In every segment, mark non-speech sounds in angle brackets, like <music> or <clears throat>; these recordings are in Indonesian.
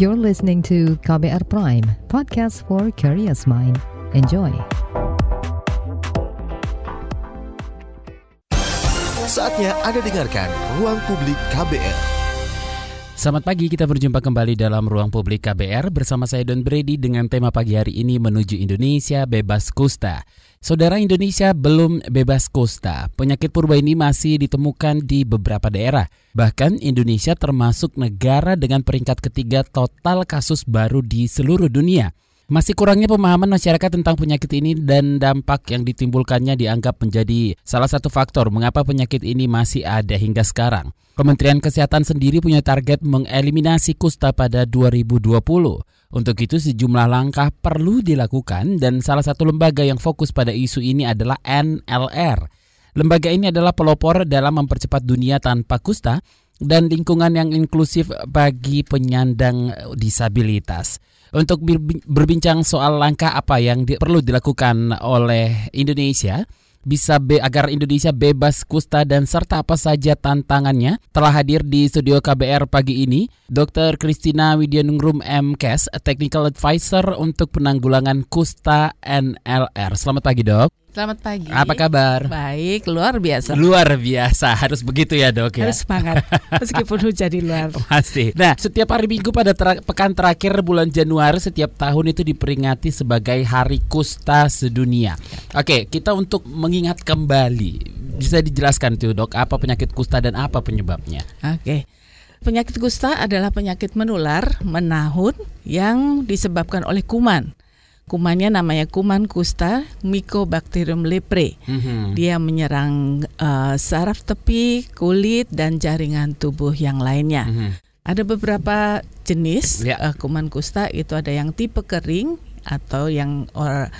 You're listening to KBR Prime, podcast for curious mind. Enjoy. Saatnya Anda dengarkan Ruang Publik KBR. Selamat pagi, kita berjumpa kembali dalam Ruang Publik KBR bersama saya Don Brady dengan tema pagi hari ini menuju Indonesia bebas kusta. Saudara Indonesia belum bebas kusta. Penyakit purba ini masih ditemukan di beberapa daerah. Bahkan Indonesia termasuk negara dengan peringkat ketiga total kasus baru di seluruh dunia. Masih kurangnya pemahaman masyarakat tentang penyakit ini dan dampak yang ditimbulkannya dianggap menjadi salah satu faktor mengapa penyakit ini masih ada hingga sekarang. Kementerian Kesehatan sendiri punya target mengeliminasi kusta pada 2020. Untuk itu sejumlah langkah perlu dilakukan dan salah satu lembaga yang fokus pada isu ini adalah NLR. Lembaga ini adalah pelopor dalam mempercepat dunia tanpa kusta dan lingkungan yang inklusif bagi penyandang disabilitas. Untuk berbincang soal langkah apa yang di, perlu dilakukan oleh Indonesia bisa be, agar Indonesia bebas kusta dan serta apa saja tantangannya telah hadir di studio KBR pagi ini Dr. Christina Widyanungrum MKes Technical Advisor untuk penanggulangan kusta NLR. Selamat pagi, Dok. Selamat pagi. Apa kabar? Baik, luar biasa. Luar biasa, harus begitu ya dok ya. Harus semangat, meskipun hujan di luar. <laughs> Pasti. Nah, setiap hari Minggu pada ter pekan terakhir bulan Januari setiap tahun itu diperingati sebagai Hari Kusta Sedunia. Oke, kita untuk mengingat kembali, bisa dijelaskan tuh dok, apa penyakit kusta dan apa penyebabnya? Oke. Penyakit kusta adalah penyakit menular, menahun, yang disebabkan oleh kuman. Kumannya namanya kuman kusta Mycobacterium leprae. Mm-hmm. Dia menyerang uh, saraf tepi, kulit dan jaringan tubuh yang lainnya. Mm-hmm. Ada beberapa jenis yeah. Ya. uh, kuman kusta itu ada yang tipe kering atau yang or,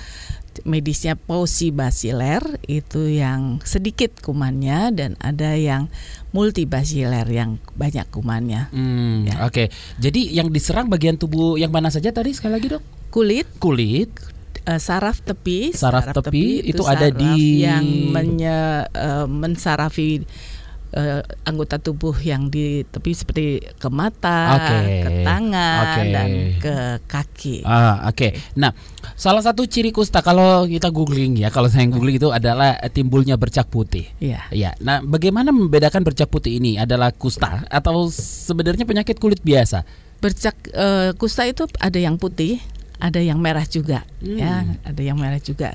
medisnya basiler itu yang sedikit kumannya dan ada yang multibasiler yang banyak kumannya. Hmm, ya. Oke, okay. jadi yang diserang bagian tubuh yang mana saja tadi sekali lagi dok? Kulit kulit uh, saraf tepi saraf, saraf tepi, tepi itu, itu ada di yang menye, uh, mensarafi uh, anggota tubuh yang di tepi seperti ke mata, okay. ke tangan okay. dan ke kaki. Ah, oke. Okay. Nah, salah satu ciri kusta kalau kita googling ya, kalau saya googling itu adalah timbulnya bercak putih. Iya. Yeah. Ya. Nah, bagaimana membedakan bercak putih ini adalah kusta atau sebenarnya penyakit kulit biasa? Bercak uh, kusta itu ada yang putih, ada yang merah juga hmm. ya ada yang merah juga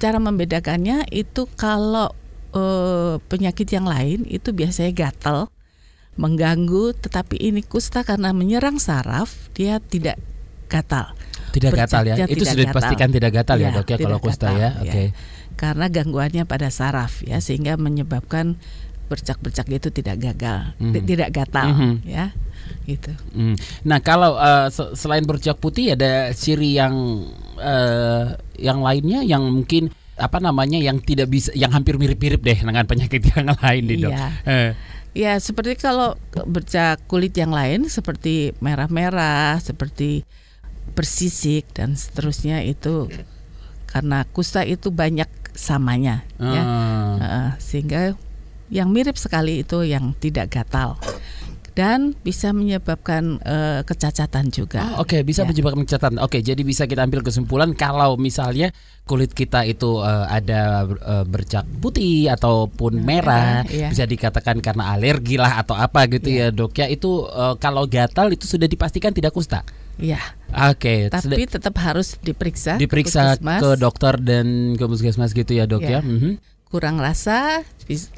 cara membedakannya itu kalau uh, penyakit yang lain itu biasanya gatal mengganggu tetapi ini kusta karena menyerang saraf dia tidak gatal tidak gatal ya itu sudah dipastikan tidak gatal ya, ya dok ya kalau kusta ya, ya. oke okay. karena gangguannya pada saraf ya sehingga menyebabkan bercak-bercak itu tidak gagal, mm -hmm. tidak gatal mm -hmm. ya gitu. Mm. Nah kalau uh, selain bercak putih ada ciri yang uh, yang lainnya yang mungkin apa namanya yang tidak bisa yang hampir mirip-mirip deh dengan penyakit <laughs> yang lain nih dok. Iya. Uh. Ya seperti kalau bercak kulit yang lain seperti merah-merah, seperti bersisik dan seterusnya itu karena kusta itu banyak samanya uh. ya uh, sehingga yang mirip sekali itu yang tidak gatal dan bisa menyebabkan uh, kecacatan juga. Oh, Oke, okay. bisa ya. menyebabkan kecacatan. Oke, okay, jadi bisa kita ambil kesimpulan kalau misalnya kulit kita itu uh, ada uh, bercak putih ataupun merah, ya. bisa dikatakan karena alergi lah atau apa gitu ya, ya dok ya. Itu uh, kalau gatal itu sudah dipastikan tidak kusta. Iya. Oke. Okay. Tapi tetap harus diperiksa. Diperiksa ke dokter dan ke puskesmas gitu ya dok ya. ya. Mm -hmm kurang rasa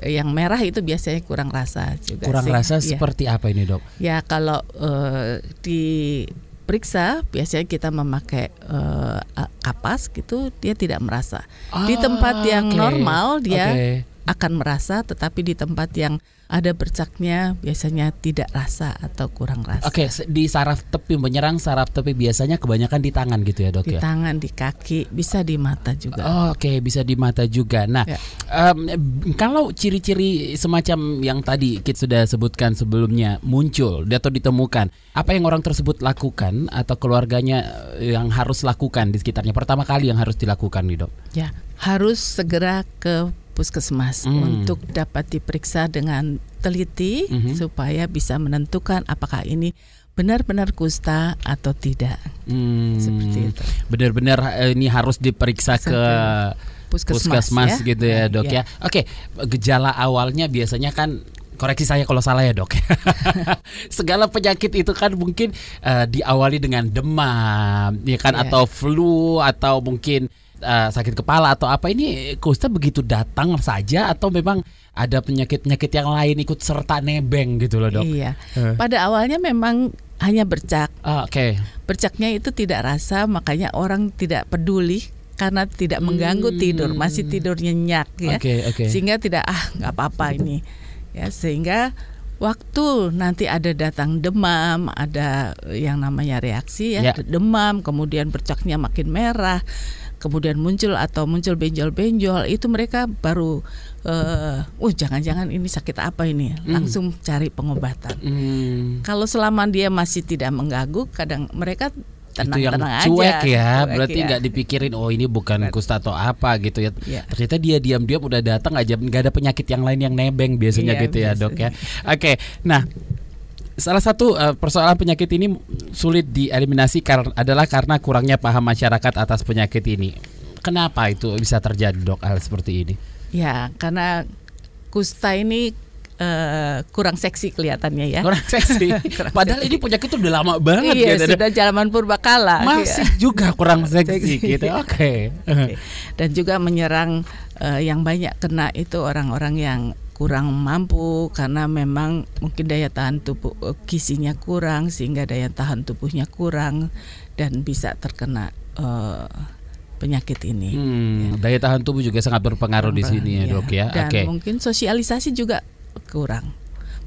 yang merah itu biasanya kurang rasa juga kurang sih. rasa ya. seperti apa ini dok ya kalau uh, diperiksa biasanya kita memakai uh, kapas gitu dia tidak merasa ah, di tempat yang okay. normal dia okay. akan merasa tetapi di tempat yang ada bercaknya biasanya tidak rasa atau kurang rasa. Oke, di saraf tepi menyerang saraf tepi biasanya kebanyakan di tangan gitu ya dok di ya. Di tangan, di kaki, bisa di mata juga. Oh, Oke, bisa di mata juga. Nah, ya. um, kalau ciri-ciri semacam yang tadi kita sudah sebutkan sebelumnya muncul atau ditemukan, apa yang orang tersebut lakukan atau keluarganya yang harus lakukan di sekitarnya pertama kali yang harus dilakukan nih dok? Ya, harus segera ke puskesmas hmm. untuk dapat diperiksa dengan teliti hmm. supaya bisa menentukan apakah ini benar-benar kusta atau tidak. Hmm, Seperti itu. Benar-benar eh, ini harus diperiksa ke Puskesmas, puskesmas ya. gitu ya Nah, dok ya. ya. Oke, gejala awalnya biasanya kan koreksi saya kalau salah ya dok. <laughs> Segala penyakit itu kan mungkin eh, diawali dengan demam, ya kan, Iya. atau flu atau mungkin eh, sakit kepala atau apa. Ini kusta begitu datang saja atau memang ada penyakit-penyakit yang lain ikut serta nebeng gitu loh dok. Iya. Eh. Pada awalnya memang hanya bercak. Ah, Oke. Bercaknya itu tidak rasa, makanya orang tidak peduli karena tidak mengganggu Hmm. tidur, masih tidur nyenyak ya. Oke, oke. Sehingga tidak ah nggak apa-apa ini. Ya, sehingga waktu nanti ada datang demam, ada yang namanya reaksi ya, Ya. demam, kemudian bercaknya makin merah, kemudian muncul atau muncul benjol-benjol, itu mereka baru eh uh jangan-jangan ini sakit apa ini, langsung cari pengobatan. Hmm. Kalau selama dia masih tidak mengganggu, kadang mereka itu yang aja. cuek ya, cuek berarti ya. nggak dipikirin oh ini bukan kusta atau apa gitu ya. Iya. Ternyata dia diam-diam udah datang aja nggak ada penyakit yang lain yang nebeng biasanya Iya, gitu ya dok ya. biasanya. Oke, nah salah satu eh, persoalan penyakit ini sulit dieliminasi kar- adalah karena kurangnya paham masyarakat atas penyakit ini. Kenapa itu bisa terjadi dok hal seperti ini? Ya, karena kusta ini eh, kurang seksi kelihatannya ya. Kurang seksi. <laughs> Padahal ini penyakit itu udah lama banget iya, gitu. sudah zaman purbakala. Masih iya. juga kurang <laughs> seksi Seksi. gitu. Oke. Oke. Dan juga menyerang eh, yang banyak kena itu orang-orang yang kurang mampu karena memang mungkin daya tahan tubuh eh, gizinya kurang sehingga daya tahan tubuhnya kurang dan bisa terkena eh, penyakit ini. Hmm, daya tahan tubuh juga sangat berpengaruh di sini ya, Iya. Dok ya. Dan Oke. mungkin sosialisasi juga kurang.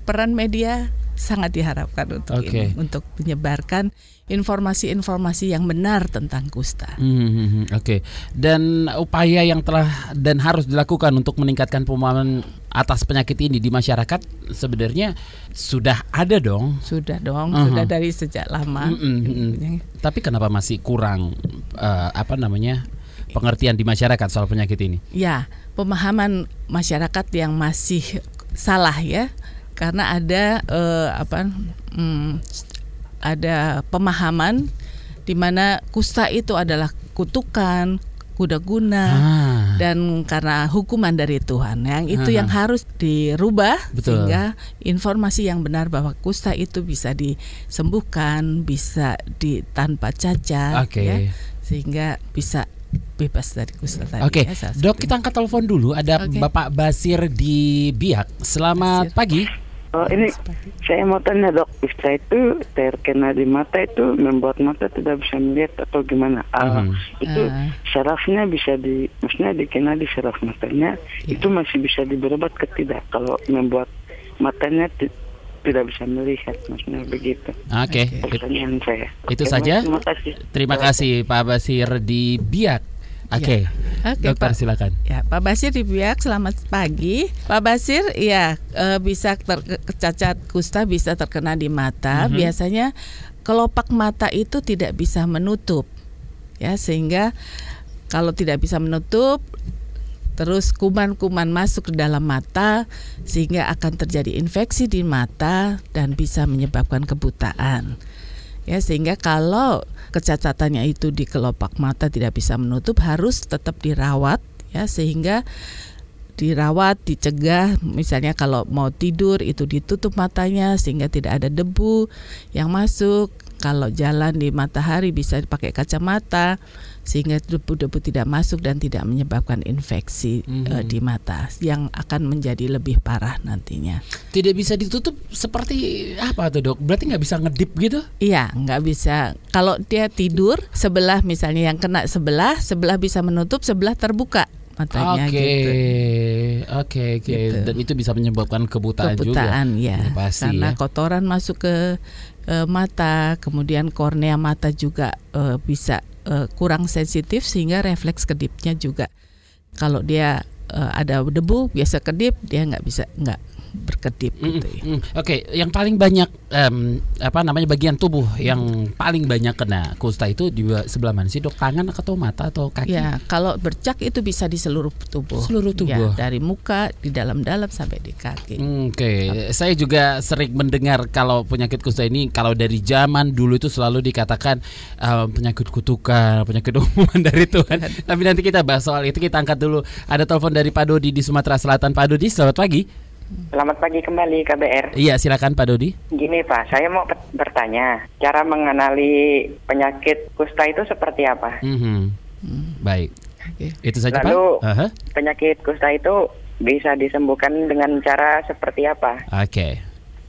Peran media sangat diharapkan untuk Oke. ini, untuk menyebarkan informasi-informasi yang benar tentang kusta. Hmm, hmm, hmm, Oke. Dan upaya yang telah dan harus dilakukan untuk meningkatkan pemahaman atas penyakit ini di masyarakat sebenarnya sudah ada dong. Sudah dong, Uh-huh. sudah dari sejak lama. Mm, mm, mm. Yang- Tapi kenapa masih kurang eh, apa namanya pengertian di masyarakat soal penyakit ini? Ya, pemahaman masyarakat yang masih salah ya, karena ada eh, apa? hmm, ada pemahaman di mana kusta itu adalah kutukan, kuda guna. Ah, dan karena hukuman dari Tuhan yang itu Aha. yang harus dirubah Betul. sehingga informasi yang benar bahwa kusta itu bisa disembuhkan bisa di tanpa cacat Oke. ya sehingga bisa bebas dari kusta tadi Oke, ya, salah dok kita angkat telepon dulu. Ada Oke. Bapak Basir di Biak. Selamat Basir. pagi. Oh, ini saya mau tanya dok, kusta itu terkena di mata itu membuat mata tidak bisa melihat atau gimana? Ah, Mhm. Itu Ah. sarafnya bisa di, maksudnya dikena di saraf matanya, Iya. itu masih bisa diberobat ke tidak? Kalau membuat matanya ti- tidak bisa melihat, maksudnya begitu. Oke, Oke. Pertanyaan saya. Itu Oke, saja? Terima kasih. terima kasih Pak Basir di Biak. Oke, Oke, dokter Pak. silakan. Ya, Pak Basir di Biak, selamat pagi. Pak Basir, ya eh, bisa ter- cacat kusta bisa terkena di mata. Mhm. Biasanya kelopak mata itu tidak bisa menutup, ya sehingga kalau tidak bisa menutup, terus kuman-kuman masuk ke dalam mata sehingga akan terjadi infeksi di mata dan bisa menyebabkan kebutaan. Ya, sehingga kalau kecacatannya itu di kelopak mata tidak bisa menutup harus tetap dirawat ya sehingga dirawat, dicegah misalnya kalau mau tidur itu ditutup matanya sehingga tidak ada debu yang masuk. Kalau jalan di matahari bisa dipakai kacamata sehingga debu-debu tidak masuk dan tidak menyebabkan infeksi eh, Mhm. di mata yang akan menjadi lebih parah nantinya. Tidak bisa ditutup seperti apa tuh dok? Berarti nggak bisa ngedip gitu? Iya, nggak bisa. Kalau dia tidur sebelah misalnya yang kena sebelah, sebelah bisa menutup, sebelah terbuka matanya Oke, gitu. oke, oke. Gitu. Dan itu bisa menyebabkan kebutaan, Kebutaan juga. ya. Ya, pasti Karena ya. kotoran masuk ke eh, mata, kemudian kornea mata juga eh, bisa eh, kurang sensitif sehingga refleks kedipnya juga. Kalau dia eh, ada debu biasa kedip, dia nggak bisa nggak berkedip Mm, gitu ya. mm. Oke, yang paling banyak em, apa namanya bagian tubuh yang paling banyak kena kusta itu di sebelah mana sih dok? Tangan atau mata atau kaki? Ya, kalau bercak itu bisa di seluruh tubuh. Seluruh tubuh. Ya, dari muka, di dalam-dalam sampai di kaki. Oke, saya juga sering mendengar kalau penyakit kusta ini kalau dari zaman dulu itu selalu dikatakan eh, penyakit kutukan, penyakit <laughs> umuman dari Tuhan. Tapi nanti kita bahas soal itu kita angkat dulu. Ada telepon dari Pak Dodi di Sumatera Selatan. Pak Dodi, selamat pagi. Selamat pagi kembali KBR. Iya, silakan Pak Dodi. Gini Pak, saya mau ber- bertanya, cara mengenali penyakit kusta itu seperti apa? Mhm. Baik, Oke. itu saja Lalu- Pak. Aha. Penyakit kusta itu bisa disembuhkan dengan cara seperti apa? Oke.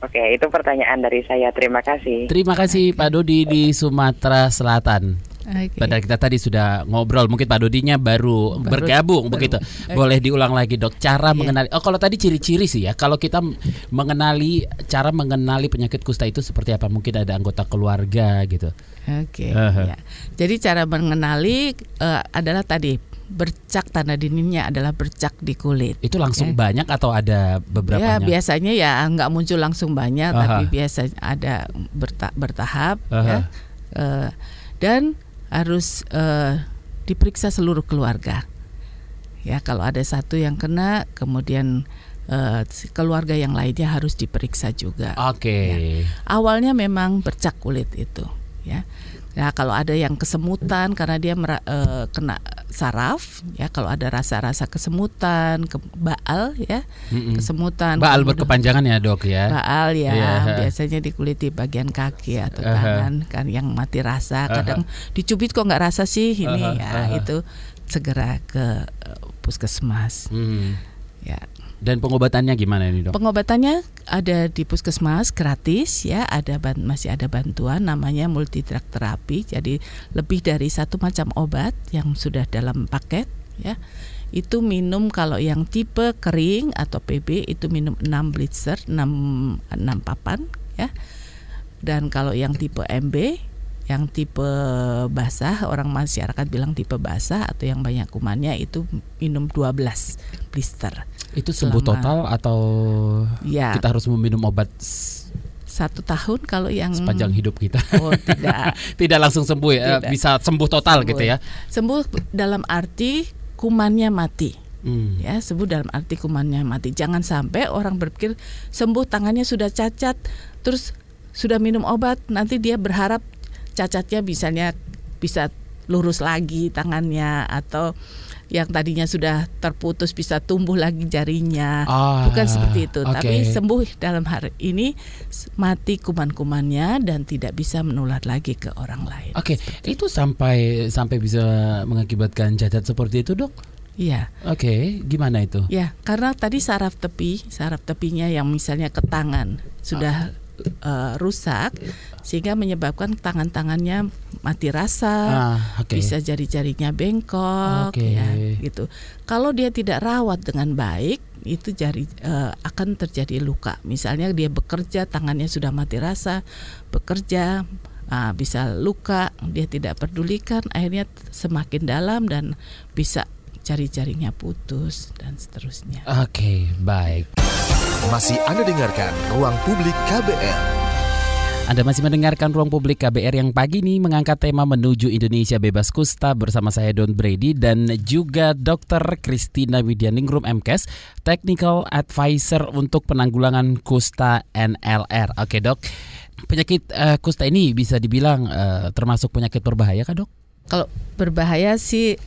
Oke, itu pertanyaan dari saya. Terima kasih. Terima kasih Pak Dodi di Sumatera Selatan. Oke. Padahal kita tadi sudah ngobrol, mungkin Pak Dodinya baru, Baru- bergabung baru. begitu. Oke. Boleh diulang lagi dok, cara Iya. mengenali. Oh kalau tadi ciri-ciri sih ya, kalau kita mengenali cara mengenali penyakit kusta itu seperti apa? Mungkin ada anggota keluarga gitu. Oke. Aha. ya. Jadi cara mengenali eh, adalah tadi bercak tanda dininya adalah bercak di kulit. Itu langsung Oke. banyak atau ada beberapa? Ya biasanya ya nggak muncul langsung banyak, Aha. tapi biasa ada berta- bertahap Aha. ya. Eh, dan harus eh, diperiksa seluruh keluarga. Ya kalau ada satu yang kena, kemudian si keluarga yang lainnya harus diperiksa juga. Oke. Awalnya memang bercak kulit itu, ya. Ya kalau ada yang kesemutan karena dia mera- eh, kena saraf, ya kalau ada rasa-rasa kesemutan, ke baal, ya Mm-mm. kesemutan. Baal berkepanjangan ya dok ya. Baal ya, Iya. biasanya di kulit di bagian kaki atau Aha. tangan kan yang mati rasa. Kadang dicubit kok nggak rasa sih ini Aha, ya aha. itu segera ke puskesmas. Hmm. Ya, Dan pengobatannya gimana ini dok? pengobatannya ada di puskesmas gratis ya. Ada masih ada bantuan namanya multi drug terapi. Jadi lebih dari satu macam obat yang sudah dalam paket ya. Itu minum kalau yang tipe kering atau PB itu minum 6 blister 6 6 papan ya. Dan kalau yang tipe MB yang tipe basah orang masyarakat bilang tipe basah atau yang banyak kumannya itu minum 12 blister. Itu sembuh selama- total atau Ya, kita harus meminum obat satu tahun kalau yang sepanjang hidup kita? Oh tidak <laughs> Tidak langsung sembuh ya, Tidak. bisa sembuh total gitu ya. sembuh dalam arti kumannya mati Hmm. ya sembuh dalam arti kumannya mati jangan sampai orang berpikir sembuh tangannya sudah cacat terus sudah minum obat nanti dia berharap cacatnya misalnya bisa lurus lagi tangannya atau yang tadinya sudah terputus bisa tumbuh lagi jarinya Ah, bukan seperti itu oke. tapi sembuh dalam hari ini mati kuman-kumannya dan tidak bisa menular lagi ke orang lain Oke, itu sampai sampai bisa mengakibatkan cacat seperti itu, Dok? iya Oke, gimana itu? Ya, karena tadi saraf tepi, saraf tepinya yang misalnya ke tangan sudah eh, rusak sehingga menyebabkan tangan-tangannya mati rasa, Ah, oke. bisa jari-jarinya bengkok Oke. ya gitu. Kalau dia tidak rawat dengan baik, itu jari eh, akan terjadi luka. Misalnya dia bekerja tangannya sudah mati rasa, bekerja ah, bisa luka, dia tidak pedulikan, akhirnya semakin dalam dan bisa jari-jarinya putus dan seterusnya. Oke, baik. Masih Anda dengarkan Ruang Publik KBR. Anda masih mendengarkan Ruang Publik KBR yang pagi ini mengangkat tema menuju Indonesia bebas kusta bersama saya Don Brady dan juga Dr. Christina Widianingrum MKes, Technical Advisor untuk penanggulangan kusta NLR. Oke, Dok. Penyakit eh, kusta ini bisa dibilang eh, termasuk penyakit berbahaya kah, Dok? Kalau berbahaya sih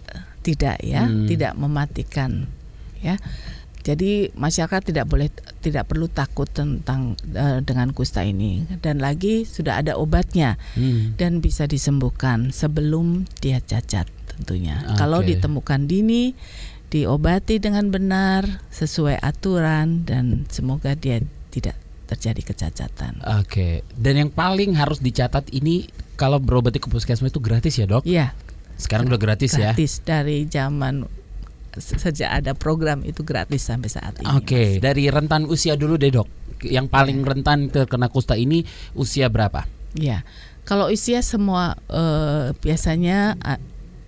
tidak ya, Hmm. tidak mematikan ya. Jadi masyarakat tidak boleh tidak perlu takut tentang eh, dengan kusta ini dan lagi sudah ada obatnya Hmm. dan bisa disembuhkan sebelum dia cacat tentunya. Oke. Kalau ditemukan dini diobati dengan benar sesuai aturan dan semoga dia tidak terjadi kecacatan. Oke. Dan yang paling harus dicatat ini kalau berobat ke puskesmas itu gratis ya, Dok? Iya, Sekarang udah gratis, ya. gratis dari zaman sejak ada program itu gratis sampai saat ini. Oke, Mas. dari rentan usia dulu deh, Dok. Yang paling rentan terkena kusta ini usia berapa? Ya, kalau usia semua eh, biasanya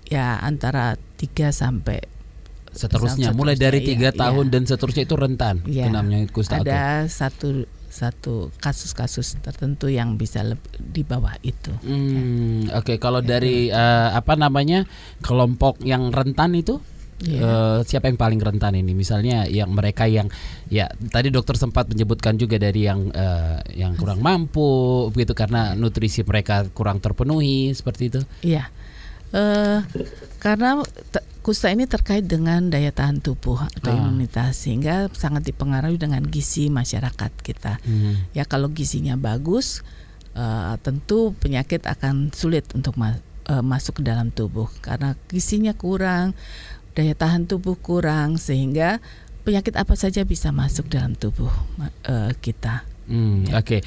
ya antara 3 sampai seterusnya Misal mulai dari seterusnya, tiga iya, tahun iya. dan seterusnya itu rentan Iya. kena penyakit kusta. Ada satu satu kasus-kasus tertentu yang bisa di bawah itu. Hmm, Oke, kalau dari eh, apa namanya kelompok yang rentan itu Iya. eh, siapa yang paling rentan ini? Misalnya yang mereka yang ya tadi dokter sempat menyebutkan juga dari yang eh, yang kurang mampu begitu karena nutrisi mereka kurang terpenuhi seperti itu. Iya. Eh karena te- kusta ini terkait dengan daya tahan tubuh atau Ah. imunitas sehingga sangat dipengaruhi dengan gizi masyarakat kita. Hmm. Ya kalau gizinya bagus eh, tentu penyakit akan sulit untuk ma- eh, masuk ke dalam tubuh karena gizinya kurang, daya tahan tubuh kurang sehingga penyakit apa saja bisa masuk dalam tubuh eh, kita. Hmm, Oke.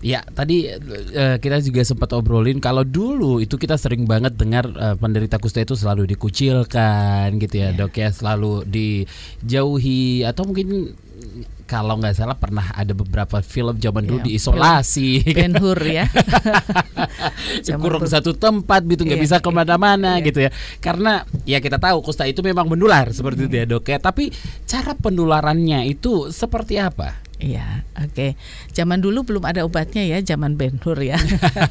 Ya, tadi eh, kita juga sempat obrolin kalau dulu itu kita sering banget dengar eh, penderita kusta itu selalu dikucilkan gitu ya, Iya. Dok ya, selalu dijauhi atau mungkin kalau nggak salah pernah ada beberapa film zaman dulu Iya, diisolasi Ben Hur ya. <laughs> Dulu. satu tempat gitu nggak Iya, bisa ke mana-mana iya. gitu ya karena ya kita tahu kusta itu memang menular seperti itu ya dok ya tapi cara penularannya itu seperti apa Iya, oke. Zaman dulu belum ada obatnya ya, zaman Ben Hur ya.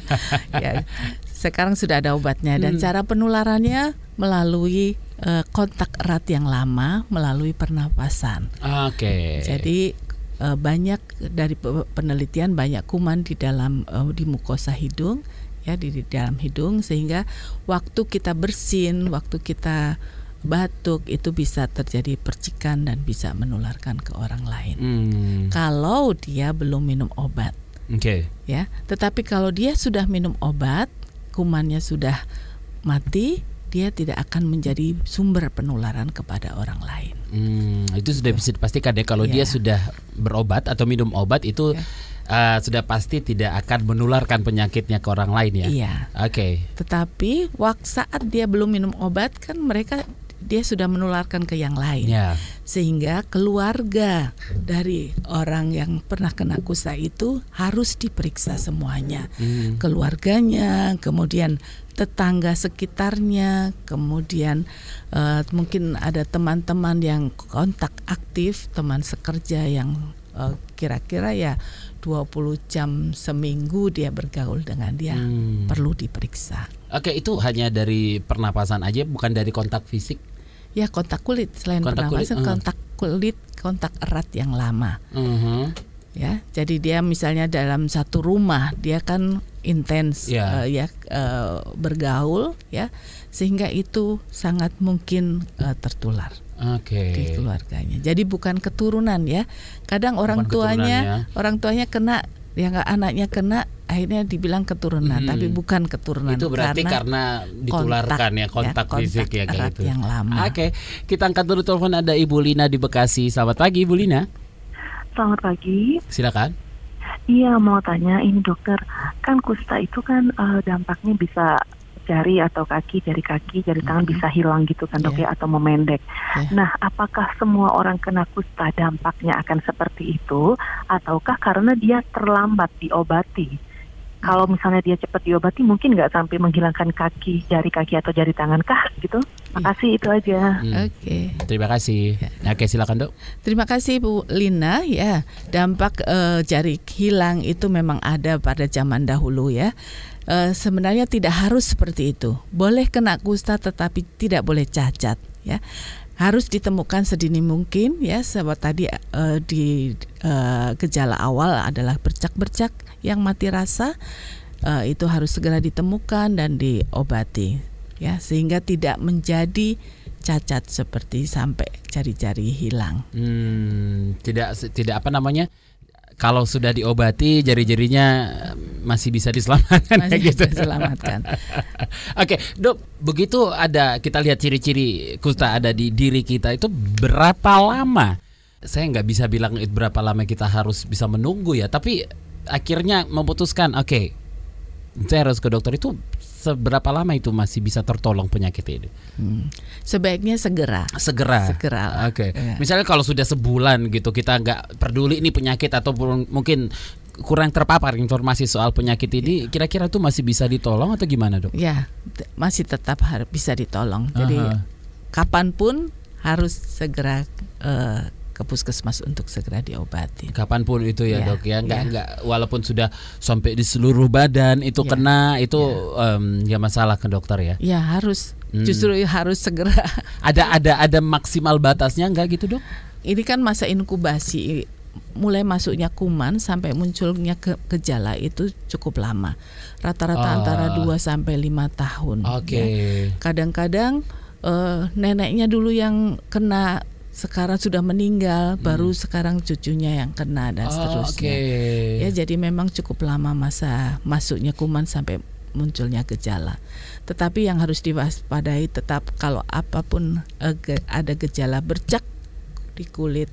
<laughs> ya. Sekarang sudah ada obatnya dan Hmm. cara penularannya melalui eh, kontak erat yang lama melalui pernapasan. oke Jadi eh, banyak dari pe- penelitian banyak kuman di dalam eh, di mukosa hidung ya di, di dalam hidung sehingga waktu kita bersin, waktu kita batuk itu bisa terjadi percikan dan bisa menularkan ke orang lain. Hmm, Kalau dia belum minum obat oke ya, tetapi kalau dia sudah minum obat, kumannya sudah mati, dia tidak akan menjadi sumber penularan kepada orang lain. Hmm, itu sudah bisa dipastikan ya kalau dia Iya. sudah berobat atau minum obat itu Ya. uh, sudah pasti tidak akan menularkan penyakitnya ke orang lain ya. Iya. Oke. Tetapi waktu saat dia belum minum obat kan mereka dia sudah menularkan ke yang lain. Ya. Sehingga keluarga dari orang yang pernah kena kusta itu harus diperiksa semuanya. Hmm. Keluarganya, kemudian tetangga sekitarnya, kemudian eh, mungkin ada teman-teman yang kontak aktif, teman sekerja yang eh, kira-kira ya 20 jam seminggu dia bergaul dengan dia Hmm. perlu diperiksa. Oke, itu hanya dari pernapasan aja bukan dari kontak fisik. Ya kontak kulit selain Kontak kulit, pernapasan eh. kontak kulit kontak erat yang lama Mhm. Ya. Jadi dia misalnya dalam satu rumah dia kan intens Ya. eh, ya eh, bergaul ya sehingga itu sangat mungkin eh, tertular Oke. di keluarganya. Jadi bukan keturunan ya. Kadang orang Bukan tuanya keturunan orang tuanya kena ya nggak anaknya kena akhirnya dibilang keturunan Mhm. tapi bukan keturunan Itu berarti karena, ditularkan ya kontak, fisik ya kayak gitu. yang lama. Oke, kita angkat dulu telepon ada Ibu Lina di Bekasi. Selamat pagi Ibu Lina. Selamat pagi. Silakan. Iya mau tanya ini dokter, kan kusta itu kan eh, dampaknya bisa jari atau kaki, jari kaki, jari tangan Mhm. bisa hilang gitu kan dok Iya. ya atau memendek. Iya. Nah, apakah semua orang kena kusta dampaknya akan seperti itu ataukah karena dia terlambat diobati? Kalau misalnya dia cepat diobati mungkin nggak sampai menghilangkan kaki, jari kaki atau jari tangan kah gitu? Makasih itu aja. Hmm. Oke. Terima kasih. Oke, silakan Dok. Terima kasih Bu Lina ya. Dampak eh, jari hilang itu memang ada pada zaman dahulu ya. Eh, sebenarnya tidak harus seperti itu. Boleh kena kusta tetapi tidak boleh cacat ya. Harus ditemukan sedini mungkin ya sebab tadi eh, di eh, gejala awal adalah bercak-bercak yang mati rasa eh, itu harus segera ditemukan dan diobati ya sehingga tidak menjadi cacat seperti sampai jari-jari hilang. Hmm, tidak tidak apa namanya? Kalau sudah diobati jari-jarinya masih bisa diselamatkan Masih kayak gitu. bisa diselamatkan. <laughs> Oke, Dok, begitu ada kita lihat ciri-ciri kusta ada di diri kita itu berapa lama? Saya nggak bisa bilang itu berapa lama kita harus bisa menunggu ya, tapi akhirnya memutuskan, oke, saya harus ke dokter itu seberapa lama itu masih bisa tertolong penyakit ini? Hmm. Sebaiknya segera. Segera. Segera. Oke. Iya. Misalnya kalau sudah sebulan gitu kita nggak peduli ini penyakit atau mungkin kurang terpapar informasi soal penyakit ini, Iya. kira-kira itu masih bisa ditolong atau gimana dok? Ya, masih tetap harus bisa ditolong. Jadi Aha. kapan pun harus segera uh, ke puskesmas untuk segera diobati. Kapan pun itu ya, Ya, dok ya, nggak ya. nggak walaupun sudah sampai di seluruh badan itu Ya, kena itu em, ya masalah ke dokter ya. Ya harus Hmm. justru harus segera. <laughs> Ada ada ada maksimal batasnya nggak gitu dok? Ini kan masa inkubasi mulai masuknya kuman sampai munculnya ke gejala itu cukup lama. Rata-rata Ah. antara 2 sampai 5 tahun. Oke. ya. Kadang-kadang eh, neneknya dulu yang kena sekarang sudah meninggal, baru sekarang cucunya yang kena dan Hmm. Oh, seterusnya. Oke. Ya, jadi memang cukup lama masa masuknya kuman sampai munculnya gejala. Tetapi yang harus diwaspadai tetap kalau apa pun eh, ada gejala bercak di kulit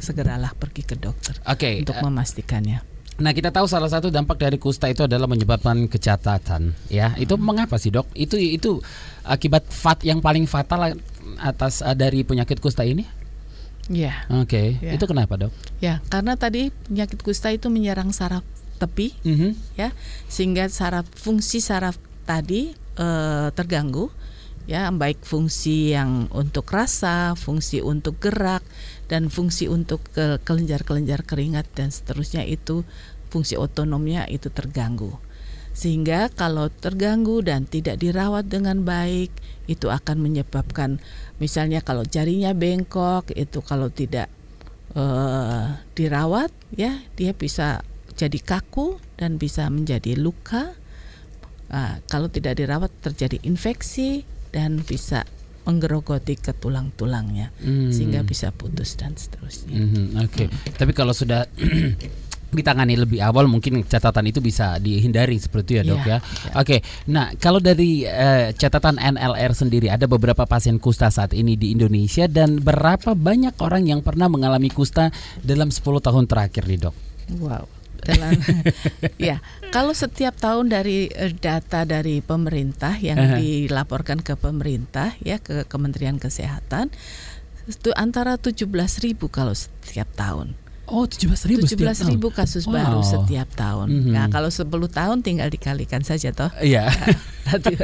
segeralah pergi ke dokter Oke. untuk eh, memastikannya. Nah kita tahu salah satu dampak dari kusta itu adalah menyebabkan kecatatan, ya. Itu mengapa sih dok? Itu itu akibat fat yang paling fatal atas eh, dari penyakit kusta ini? Ya, Oke. Ya. Itu kenapa dok? ya karena tadi penyakit kusta itu menyerang saraf tepi Mhm. ya sehingga saraf fungsi saraf tadi eh, terganggu ya baik fungsi yang untuk rasa, fungsi untuk gerak dan fungsi untuk ke kelenjar-kelenjar keringat dan seterusnya itu fungsi otonomnya itu terganggu. Sehingga kalau terganggu dan tidak dirawat dengan baik itu akan menyebabkan misalnya kalau jarinya bengkok itu kalau tidak eh, dirawat ya dia bisa jadi kaku dan bisa menjadi luka. Ah, kalau tidak dirawat terjadi infeksi dan bisa menggerogoti ke tulang-tulangnya Hmm. sehingga bisa putus dan seterusnya. Mhm, Oke. Tapi kalau sudah <clears throat> ditangani lebih awal mungkin catatan itu bisa dihindari seperti itu ya dok Iya, ya. iya. Oke. Nah kalau dari eh, catatan NLR sendiri ada beberapa pasien kusta saat ini di Indonesia dan berapa banyak orang yang pernah mengalami kusta dalam 10 tahun terakhir nih dok? Wow. Dalam, <laughs> ya, kalau setiap tahun dari eh, data dari pemerintah yang Aha. dilaporkan ke pemerintah ya ke Kementerian Kesehatan itu antara 17.000 kalau setiap tahun. Oh 17 ribu 17.000 kasus baru Wow. setiap tahun. Mhm. Nah, kalau 10 tahun tinggal dikalikan saja toh. Iya. <laughs> Nanti-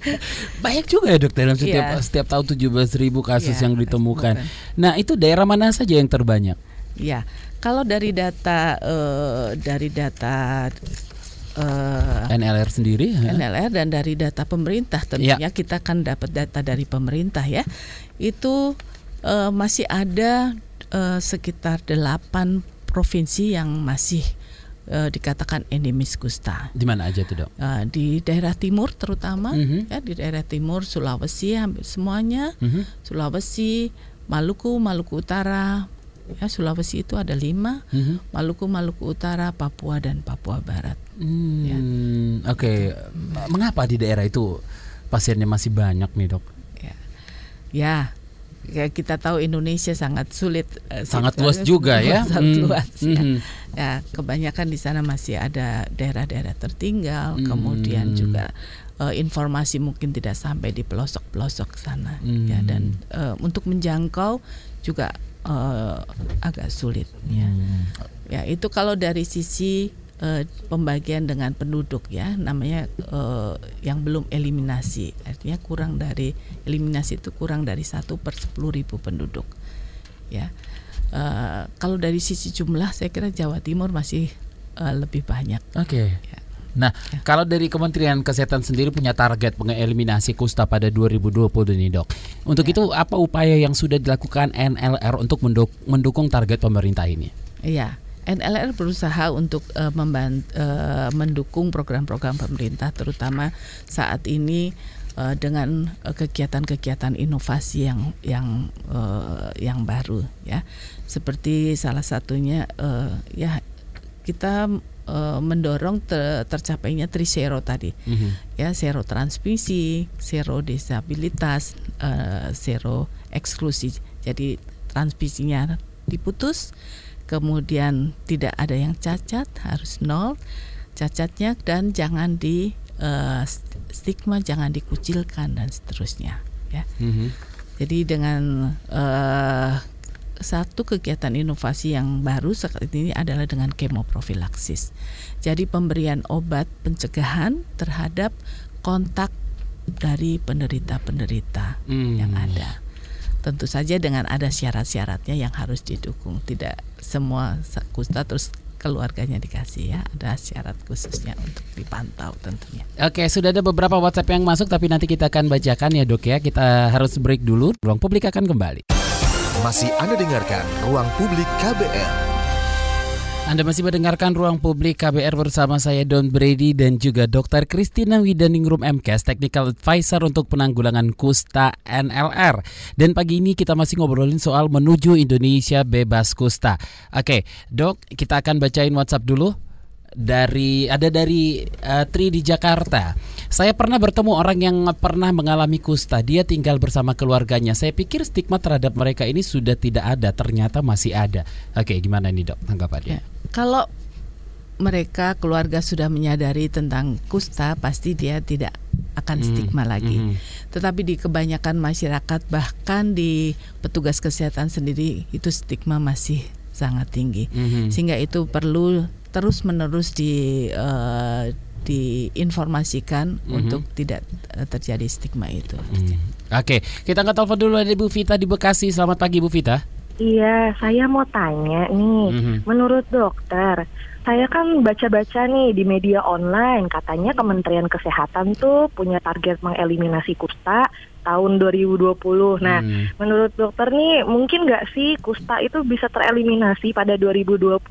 <laughs> Banyak juga ya dok dalam setiap Iya. setiap tahun 17 ribu kasus Iya, yang ditemukan. ditemukan. Nah itu daerah mana saja yang terbanyak? Ya, kalau dari data eh, dari data eh, NLR sendiri? ya? NLR dan dari data pemerintah tentunya kita akan dapat data dari pemerintah ya. Itu eh, masih ada eh, sekitar delapan provinsi yang masih eh, dikatakan endemis kusta. Di mana aja tuh dok? Eh, di daerah timur terutama Mhm. ya di daerah timur Sulawesi hampir semuanya Mhm. Sulawesi Maluku Maluku Utara ya Sulawesi itu ada lima Mhm. Maluku Maluku Utara Papua dan Papua Barat Ya. Hmm, Oke, mengapa di daerah itu pasiennya masih banyak nih dok? ya ya ya kita tahu Indonesia sangat sulit eh, Sangat luas juga ya. <laughs> sangat Hmm, luas ya. mhm. ya kebanyakan di sana masih ada daerah-daerah tertinggal Hmm. kemudian juga eh, informasi mungkin tidak sampai di pelosok-pelosok sana ya Hmm. dan eh, untuk menjangkau juga eh, agak sulit ya Hmm. Ya, itu kalau dari sisi eh, pembagian dengan penduduk ya, namanya eh, yang belum eliminasi, artinya kurang dari eliminasi itu kurang dari satu per sepuluh ribu penduduk, ya. Eh, kalau dari sisi jumlah, saya kira Jawa Timur masih eh, lebih banyak. Oke. Ya. Nah, kalau dari Kementerian Kesehatan sendiri punya target mengeliminasi kusta pada 2020 nih dok. Untuk Ya. itu apa upaya yang sudah dilakukan NLR untuk menduk- mendukung target pemerintah ini? Iya, NLR berusaha untuk eh, memban- eh, mendukung program-program pemerintah, terutama saat ini eh, dengan kegiatan-kegiatan inovasi yang yang eh, yang baru, ya. Seperti salah satunya eh, ya kita eh, mendorong te- tercapainya trisero tadi Mhm. ya zero transmisi, zero disabilitas, eh, zero eksklusi. Jadi transmisinya diputus, kemudian tidak ada yang cacat, harus nol cacatnya dan jangan di eh, stigma, jangan dikucilkan dan seterusnya. Ya. Mhm. Jadi dengan eh, satu kegiatan inovasi yang baru saat ini adalah dengan kemoprofilaksis. Jadi pemberian obat pencegahan terhadap kontak dari penderita-penderita Hmm. yang ada. tentu saja dengan ada syarat-syaratnya yang harus didukung. Tidak semua kusta terus keluarganya dikasih ya ada syarat khususnya untuk dipantau tentunya. Oke sudah ada beberapa WhatsApp yang masuk tapi nanti kita akan bacakan ya dok ya kita harus break dulu ruang publik akan kembali. Masih anda dengarkan ruang publik KBR. Anda masih mendengarkan Ruang Publik KBR bersama saya Don Brady dan juga Dr. Christina Widaningrum MKes Technical Advisor untuk penanggulangan kusta NLR. Dan pagi ini kita masih ngobrolin soal menuju Indonesia bebas kusta. Oke, Dok, kita akan bacain WhatsApp dulu dari ada dari uh, Tri di Jakarta. Saya pernah bertemu orang yang pernah mengalami kusta. Dia tinggal bersama keluarganya. Saya pikir stigma terhadap mereka ini sudah tidak ada, ternyata masih ada. Oke, gimana nih, Dok? Tanggapannya? Ya. Kalau mereka keluarga sudah menyadari tentang kusta, pasti dia tidak akan hmm, stigma lagi. Mm, Tetapi di kebanyakan masyarakat bahkan di petugas kesehatan sendiri itu stigma masih sangat tinggi. Mm, Sehingga itu perlu terus menerus di uh, diinformasikan mm-hmm. untuk tidak uh, terjadi stigma itu. Mm. Oke, okay. kita angkat telepon dulu ada Bu Vita di Bekasi. Selamat pagi Bu Vita. Iya, saya mau tanya nih, mm-hmm. menurut dokter, saya kan baca-baca nih di media online katanya Kementerian Kesehatan tuh punya target mengeliminasi kusta tahun 2020. Nah, hmm. menurut dokter nih mungkin nggak sih kusta itu bisa tereliminasi pada 2020?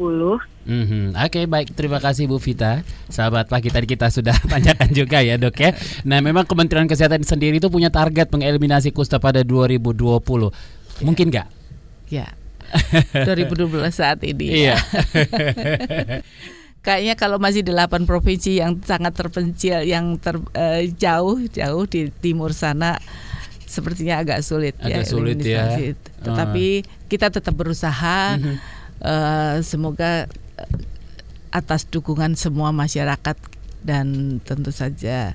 Mm-hmm. Oke okay, baik terima kasih Bu Vita Sahabat pagi tadi kita sudah <laughs> tanyakan juga ya dok ya Nah memang Kementerian Kesehatan sendiri itu punya target mengeliminasi kusta pada 2020 Mungkin nggak? Ya <laughs> 2012 saat ini ya. Iya <laughs> Kayaknya kalau masih delapan provinsi yang sangat terpencil, yang terjauh uh, jauh di timur sana, sepertinya agak sulit agak ya. sulit ya. Tetapi uh. kita tetap berusaha. Uh uh, semoga eh, atas dukungan semua masyarakat dan tentu saja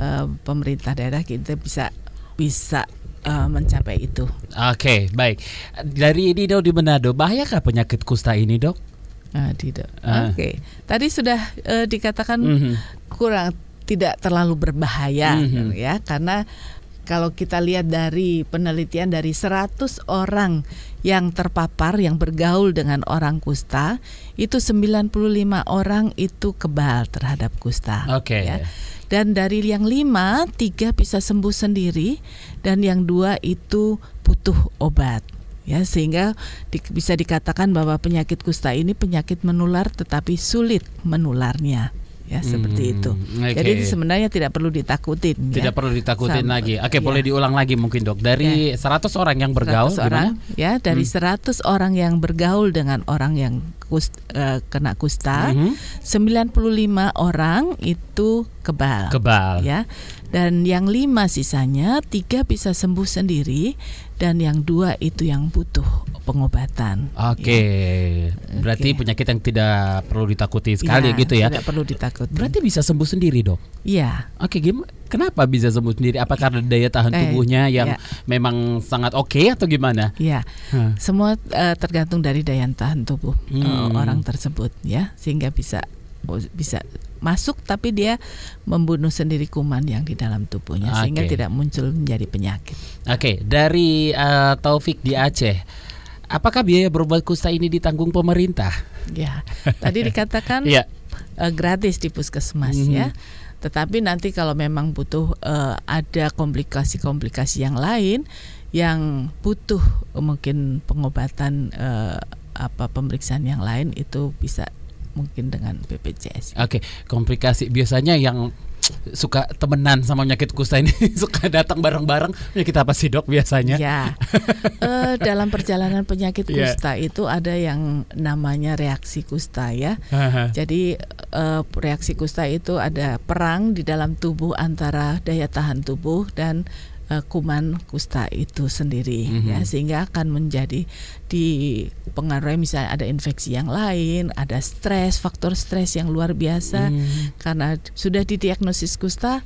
uh, pemerintah daerah kita bisa bisa uh, mencapai itu. Oke, okay, baik. Dari ini dok di Manado, bahayakah penyakit kusta ini dok? Ah, tidak. Uh. Oke. Okay. Tadi sudah uh, dikatakan mm -hmm. kurang tidak terlalu berbahaya mm -hmm. ya karena kalau kita lihat dari penelitian dari 100 orang yang terpapar yang bergaul dengan orang kusta itu 95 orang itu kebal terhadap kusta Oke. Okay. Ya. Dan dari yang lima, tiga bisa sembuh sendiri dan yang dua itu butuh obat ya sehingga di, bisa dikatakan bahwa penyakit kusta ini penyakit menular tetapi sulit menularnya ya seperti hmm, itu. Okay. Jadi sebenarnya tidak perlu ditakutin. Ya. Tidak ya. perlu ditakutin lagi. Oke, ya. boleh diulang lagi mungkin dok. Dari ya. 100 orang yang bergaul 100 orang, ya dari hmm. 100 orang yang bergaul dengan orang yang kust, uh, kena kusta, hmm. 95 orang itu kebal. Kebal. Ya. Dan yang lima sisanya tiga bisa sembuh sendiri dan yang dua itu yang butuh pengobatan. Oke, okay. ya. berarti okay. penyakit yang tidak perlu ditakuti sekali ya, gitu ya? Tidak perlu ditakuti. Berarti bisa sembuh sendiri dok? Iya. Oke, okay, gimana? Kenapa bisa sembuh sendiri? Apakah karena daya tahan eh, tubuhnya yang ya. memang sangat oke okay, atau gimana? Iya, huh. semua uh, tergantung dari daya tahan tubuh hmm. uh, orang tersebut ya, sehingga bisa bisa masuk tapi dia membunuh sendiri kuman yang di dalam tubuhnya okay. sehingga tidak muncul menjadi penyakit. Oke, okay. dari uh, Taufik di Aceh, apakah biaya berobat kusta ini ditanggung pemerintah? Ya, tadi dikatakan yeah. <laughs> Iya. uh, gratis di puskesmas mm -hmm. ya. Tetapi nanti kalau memang butuh uh, ada komplikasi-komplikasi yang lain yang butuh uh, mungkin pengobatan uh, apa pemeriksaan yang lain itu bisa mungkin dengan BPJS. Oke, okay. komplikasi biasanya yang suka temenan sama penyakit kusta ini <laughs> suka datang bareng-bareng penyakit apa sih dok biasanya? Ya, uh, <laughs> dalam perjalanan penyakit iya. kusta yeah. itu ada yang namanya reaksi kusta ya. Jadi uh, reaksi kusta itu ada perang di dalam tubuh antara daya tahan tubuh dan uh, kuman kusta itu sendiri mm -hmm. ya sehingga akan menjadi dipengaruhi misalnya ada infeksi yang lain, ada stres, faktor stres yang luar biasa mm. karena sudah didiagnosis kusta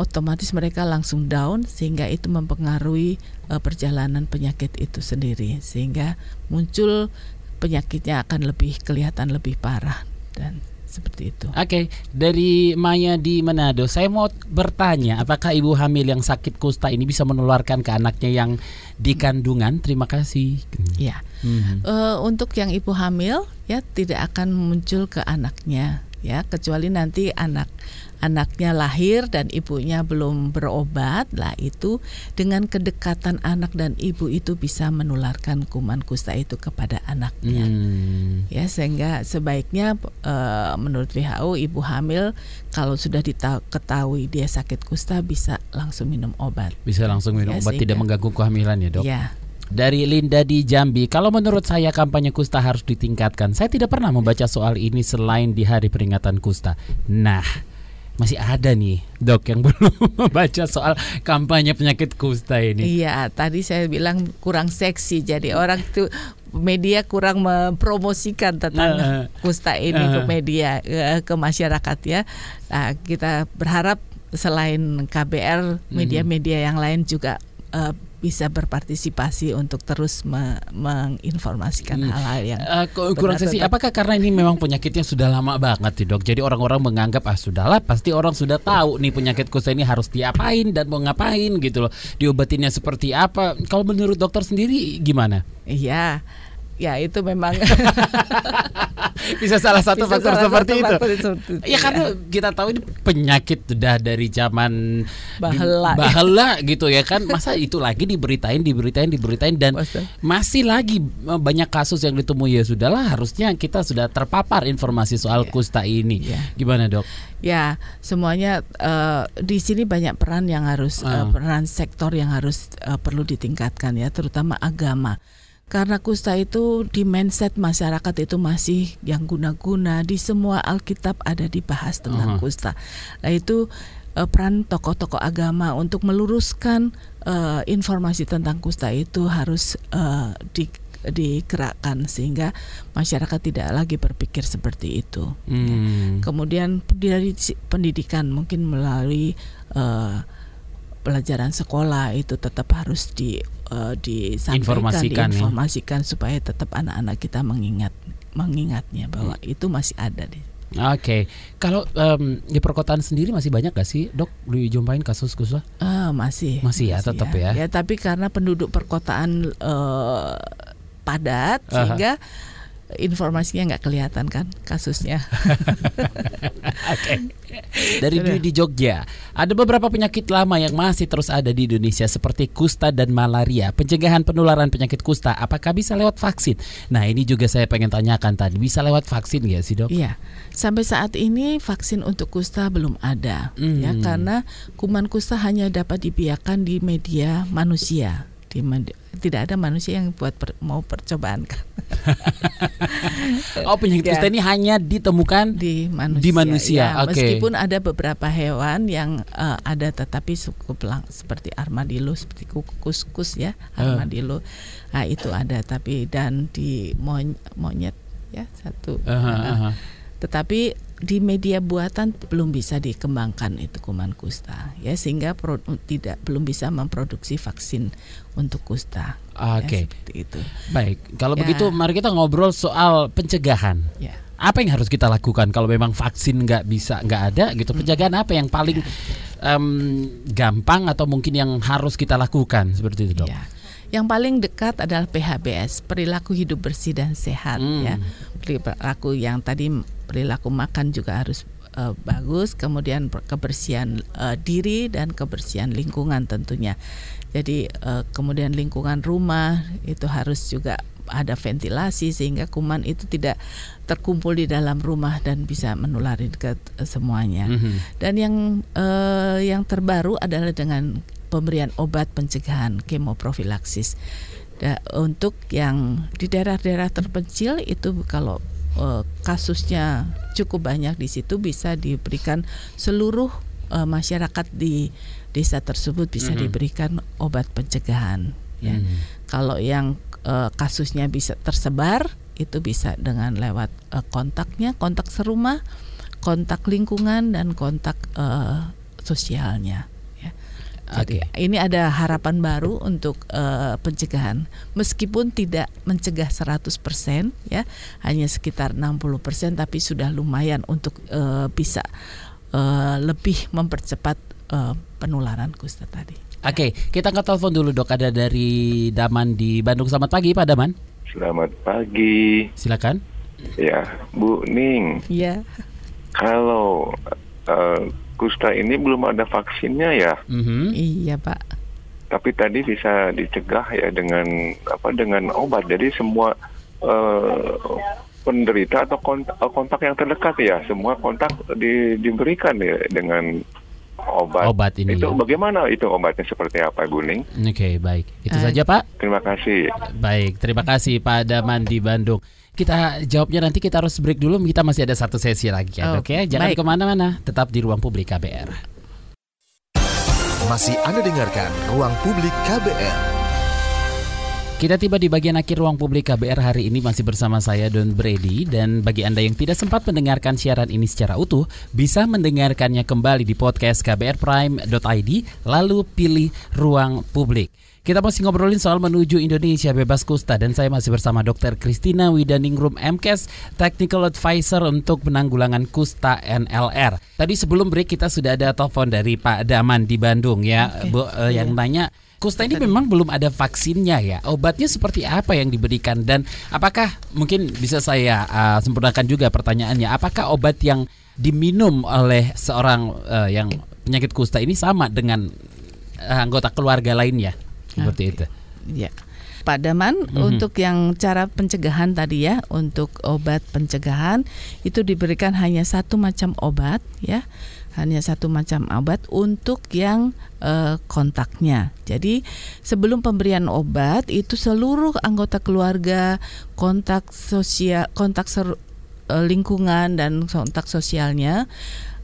otomatis mereka langsung down sehingga itu mempengaruhi uh, perjalanan penyakit itu sendiri sehingga muncul penyakitnya akan lebih kelihatan lebih parah dan seperti itu. Oke, okay. dari Maya di Manado, saya mau bertanya, apakah ibu hamil yang sakit kusta ini bisa menularkan ke anaknya yang di kandungan? Terima kasih. Ya, hmm. uh, untuk yang ibu hamil ya tidak akan muncul ke anaknya ya, kecuali nanti anak anaknya lahir dan ibunya belum berobat lah itu dengan kedekatan anak dan ibu itu bisa menularkan kuman kusta itu kepada anaknya hmm. ya sehingga sebaiknya uh, menurut WHO ibu hamil kalau sudah diketahui dia sakit kusta bisa langsung minum obat bisa langsung minum ya, obat sehingga, tidak mengganggu kehamilan ya dok ya dari Linda di Jambi. Kalau menurut saya kampanye kusta harus ditingkatkan. Saya tidak pernah membaca soal ini selain di hari peringatan kusta. Nah, masih ada nih dok yang <laughs> belum membaca soal kampanye penyakit kusta ini. Iya, tadi saya bilang kurang seksi, jadi orang itu media kurang mempromosikan tentang uh, kusta ini uh, ke media ke, ke masyarakat ya. Nah, kita berharap selain KBR, media-media yang lain juga uh, bisa berpartisipasi untuk terus me menginformasikan hmm. hal-hal yang uh, kurang sesi apakah karena ini memang penyakitnya sudah lama banget sih dok? Jadi orang-orang menganggap ah sudahlah pasti orang sudah tahu nih penyakit kusta ini harus diapain dan mau ngapain gitu loh. Diobatinnya seperti apa? Kalau menurut dokter sendiri gimana? Iya ya itu memang <laughs> bisa salah satu bisa faktor salah seperti satu itu. Faktor itu. Ya karena kita tahu ini penyakit sudah dari zaman bahela, bahela gitu ya kan. Masa itu lagi diberitain, diberitain, diberitain dan Masa? masih lagi eh, banyak kasus yang ditemui ya sudahlah harusnya kita sudah terpapar informasi soal ya. kusta ini. Ya. Gimana dok? Ya semuanya uh, di sini banyak peran yang harus uh. Uh, peran sektor yang harus uh, perlu ditingkatkan ya, terutama agama karena kusta itu di mindset masyarakat itu masih yang guna-guna di semua Alkitab ada dibahas tentang uh -huh. kusta. Nah itu uh, peran tokoh-tokoh agama untuk meluruskan uh, informasi tentang kusta itu harus uh, di digerakkan sehingga masyarakat tidak lagi berpikir seperti itu. Ya. Hmm. Ya. Kemudian dari pendidikan mungkin melalui uh, pelajaran sekolah itu tetap harus di uh, disampaikan, informasikan, ya. diinformasikan ya? supaya tetap anak-anak kita mengingat mengingatnya bahwa hmm. itu masih ada deh. Oke, okay. kalau um, di perkotaan sendiri masih banyak gak sih dok dijumpain kasus kasus? Uh, masih. Masih ya, masih tetap ya. ya. Ya, tapi karena penduduk perkotaan uh, padat uh -huh. sehingga informasinya nggak kelihatan kan kasusnya. <laughs> Oke. Dari Dwi di Jogja, ada beberapa penyakit lama yang masih terus ada di Indonesia seperti kusta dan malaria. Pencegahan penularan penyakit kusta apakah bisa lewat vaksin? Nah, ini juga saya pengen tanyakan tadi, bisa lewat vaksin nggak sih, Dok? Iya. Sampai saat ini vaksin untuk kusta belum ada hmm. ya karena kuman kusta hanya dapat dibiarkan di media manusia di tidak ada manusia yang buat per, mau percobaan kan. <laughs> oh penyakit kusta ya. ini hanya ditemukan di manusia. Di manusia. Ya, okay. Meskipun ada beberapa hewan yang uh, ada tetapi cukup lang seperti armadillo seperti kukus ya eh. armadillo. Uh. Nah, itu ada tapi dan di monyet ya satu. Uh -huh, uh -huh. Tetapi di media buatan belum bisa dikembangkan itu kuman kusta ya sehingga pro, tidak belum bisa memproduksi vaksin untuk kusta. Ya, Oke. Okay. Ya, itu. Baik, kalau ya. begitu mari kita ngobrol soal pencegahan. Ya. Apa yang harus kita lakukan kalau memang vaksin nggak bisa nggak ada gitu? Pencegahan apa yang paling um, gampang atau mungkin yang harus kita lakukan seperti itu dok? Ya. Yang paling dekat adalah PHBS, perilaku hidup bersih dan sehat hmm. ya. Perilaku yang tadi perilaku makan juga harus uh, bagus, kemudian kebersihan uh, diri dan kebersihan lingkungan tentunya. Jadi uh, kemudian lingkungan rumah itu harus juga ada ventilasi sehingga kuman itu tidak terkumpul di dalam rumah dan bisa menulari ke semuanya. Mm -hmm. Dan yang uh, yang terbaru adalah dengan pemberian obat pencegahan kemoprofilaksis. Da, untuk yang di daerah-daerah terpencil itu kalau uh, kasusnya cukup banyak di situ bisa diberikan seluruh uh, masyarakat di desa tersebut bisa mm -hmm. diberikan obat pencegahan. Ya, mm -hmm. kalau yang uh, kasusnya bisa tersebar itu bisa dengan lewat uh, kontaknya, kontak serumah, kontak lingkungan dan kontak uh, sosialnya. Jadi ini ada harapan baru untuk uh, pencegahan. Meskipun tidak mencegah 100% ya, hanya sekitar 60% tapi sudah lumayan untuk uh, bisa uh, lebih mempercepat uh, penularan kusta tadi. Oke, kita ke telepon dulu dok. Ada dari Daman di Bandung. Selamat pagi Pak Daman. Selamat pagi. Silakan. Ya, Bu Ning. Iya. Kalau uh, kusta ini belum ada vaksinnya ya? Mm-hmm. Iya Pak. Tapi tadi bisa dicegah ya dengan apa dengan obat. Jadi semua uh, penderita atau kontak, kontak yang terdekat ya semua kontak di, diberikan ya dengan obat. Obat ini. Itu ya? bagaimana itu obatnya seperti apa, Guning? Oke, okay, baik. Itu uh, saja, Pak. Terima kasih. Baik, terima kasih Pak Daman di Bandung. Kita jawabnya nanti kita harus break dulu. Kita masih ada satu sesi lagi ya, oh, Oke, okay? Jangan ke mana-mana. Tetap di ruang publik KBR. Masih Anda dengarkan ruang publik KBR. Kita tiba di bagian akhir ruang publik KBR hari ini masih bersama saya Don Brady dan bagi Anda yang tidak sempat mendengarkan siaran ini secara utuh bisa mendengarkannya kembali di podcast kbrprime.id lalu pilih ruang publik. Kita masih ngobrolin soal menuju Indonesia bebas kusta dan saya masih bersama Dr. Christina Widaningrum MKes Technical Advisor untuk penanggulangan kusta NLR. Tadi sebelum break kita sudah ada telepon dari Pak Daman di Bandung ya, okay. Bu, uh, yang nanya Kusta ini memang belum ada vaksinnya ya. Obatnya seperti apa yang diberikan dan apakah mungkin bisa saya uh, sempurnakan juga pertanyaannya? Apakah obat yang diminum oleh seorang uh, yang penyakit kusta ini sama dengan uh, anggota keluarga lainnya? Seperti okay. itu. Ya. Pak Daman mm-hmm. untuk yang cara pencegahan tadi ya untuk obat pencegahan itu diberikan hanya satu macam obat ya hanya satu macam obat untuk yang uh, kontaknya. Jadi sebelum pemberian obat itu seluruh anggota keluarga, kontak sosial, kontak ser, uh, lingkungan dan kontak sosialnya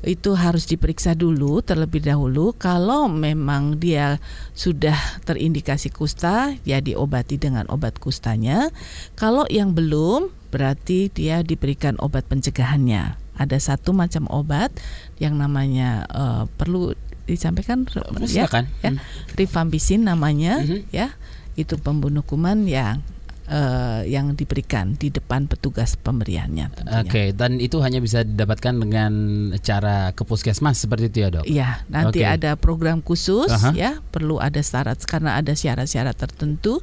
itu harus diperiksa dulu terlebih dahulu. Kalau memang dia sudah terindikasi kusta ya diobati dengan obat kustanya. Kalau yang belum berarti dia diberikan obat pencegahannya ada satu macam obat yang namanya uh, perlu disampaikan ya, ya hmm. rifampicin namanya hmm. ya itu pembunuh kuman yang uh, yang diberikan di depan petugas pemberiannya. Oke, okay, dan itu hanya bisa didapatkan dengan cara ke puskesmas seperti itu ya dok? Iya, nanti okay. ada program khusus uh -huh. ya, perlu ada syarat karena ada syarat-syarat tertentu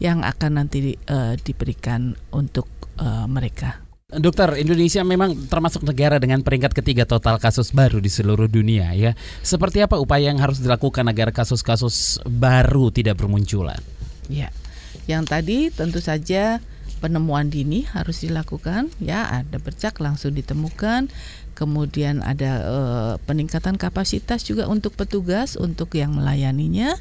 yang akan nanti uh, diberikan untuk uh, mereka. Dokter, Indonesia memang termasuk negara dengan peringkat ketiga total kasus baru di seluruh dunia ya. Seperti apa upaya yang harus dilakukan agar kasus-kasus baru tidak bermunculan? Ya, yang tadi tentu saja penemuan dini harus dilakukan ya ada bercak langsung ditemukan kemudian ada uh, peningkatan kapasitas juga untuk petugas untuk yang melayaninya,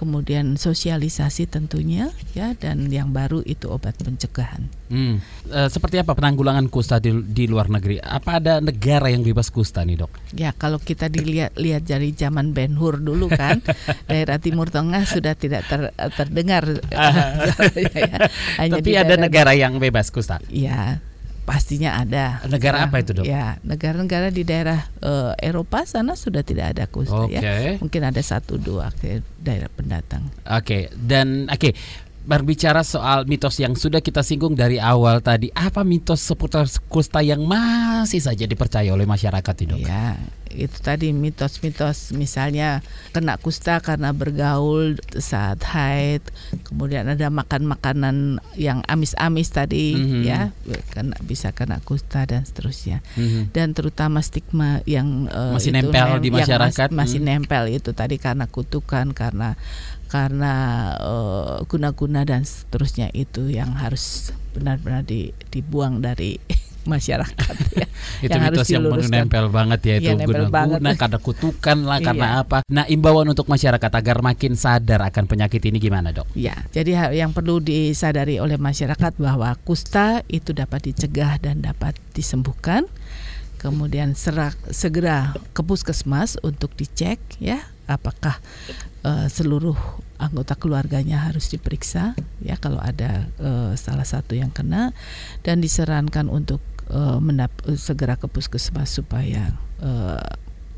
kemudian sosialisasi tentunya ya dan yang baru itu obat pencegahan. Hmm. E, seperti apa penanggulangan kusta di, di luar negeri? Apa ada negara yang bebas kusta nih dok? Ya kalau kita dilihat lihat dari zaman Ben Hur dulu kan <laughs> daerah Timur Tengah sudah tidak ter, terdengar. <laughs> ya, ya. Hanya Tapi ada negara yang bebas kusta. Ya pastinya ada. Negara apa itu dok? Ya negara-negara di daerah uh, Eropa sana sudah tidak ada kusta okay. ya. Mungkin ada satu dua ke daerah pendatang. Oke okay. dan oke. Okay berbicara soal mitos yang sudah kita singgung dari awal tadi, apa mitos seputar kusta yang masih saja dipercaya oleh masyarakat itu? Ya, itu tadi mitos-mitos misalnya kena kusta karena bergaul saat haid, kemudian ada makan makanan yang amis-amis tadi, mm -hmm. ya, kena bisa kena kusta dan seterusnya. Mm -hmm. Dan terutama stigma yang uh, masih itu, nempel di masyarakat, mas, masih mm -hmm. nempel itu tadi karena kutukan, karena karena uh, guna-guna dan seterusnya itu yang harus benar-benar di, dibuang dari <laughs> masyarakat ya. <laughs> itu yang mitos yang menempel banget ya itu ya, guna-guna karena kutukan lah <laughs> karena iya. apa. Nah, imbauan untuk masyarakat agar makin sadar akan penyakit ini gimana, Dok? Ya, jadi yang perlu disadari oleh masyarakat bahwa kusta itu dapat dicegah dan dapat disembuhkan. Kemudian serak, segera ke puskesmas untuk dicek ya apakah uh, seluruh anggota keluarganya harus diperiksa ya kalau ada uh, salah satu yang kena dan disarankan untuk uh, mendap segera ke puskesmas supaya uh,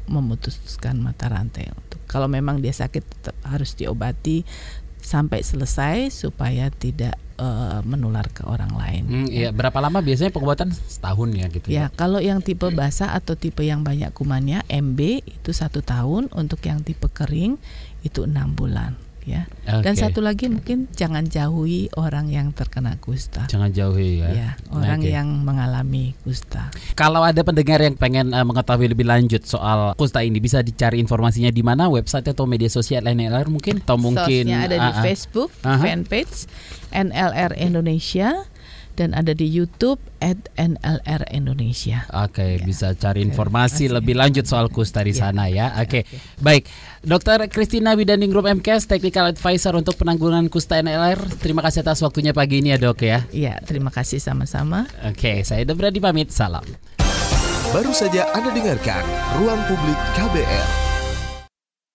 memutuskan mata rantai untuk kalau memang dia sakit tetap harus diobati sampai selesai supaya tidak uh, menular ke orang lain. Hmm, ya. berapa lama biasanya pengobatan setahun ya gitu? Ya, ya, kalau yang tipe basah atau tipe yang banyak kumannya MB itu satu tahun, untuk yang tipe kering itu enam bulan ya. Okay. Dan satu lagi mungkin jangan jauhi orang yang terkena kusta. Jangan jauhi ya. Ya, orang okay. yang mengalami kusta. Kalau ada pendengar yang pengen uh, mengetahui lebih lanjut soal kusta ini bisa dicari informasinya di mana website atau media sosial NLR mungkin atau mungkin Sosnya ada uh, di ah, ah. Facebook uh fanpage NLR Indonesia dan ada di YouTube at NLR Indonesia. Oke, okay, ya. bisa cari informasi okay. lebih lanjut soal kusta di ya. sana ya. Oke, okay. okay. baik. Dokter Kristina Widanding Group MKS, Technical Advisor untuk penanggulangan kusta NLR. Terima kasih atas waktunya pagi ini ya dok ya. Iya, terima kasih sama-sama. Oke, okay, saya Debradi pamit. Salam. Baru saja Anda dengarkan Ruang Publik KBR.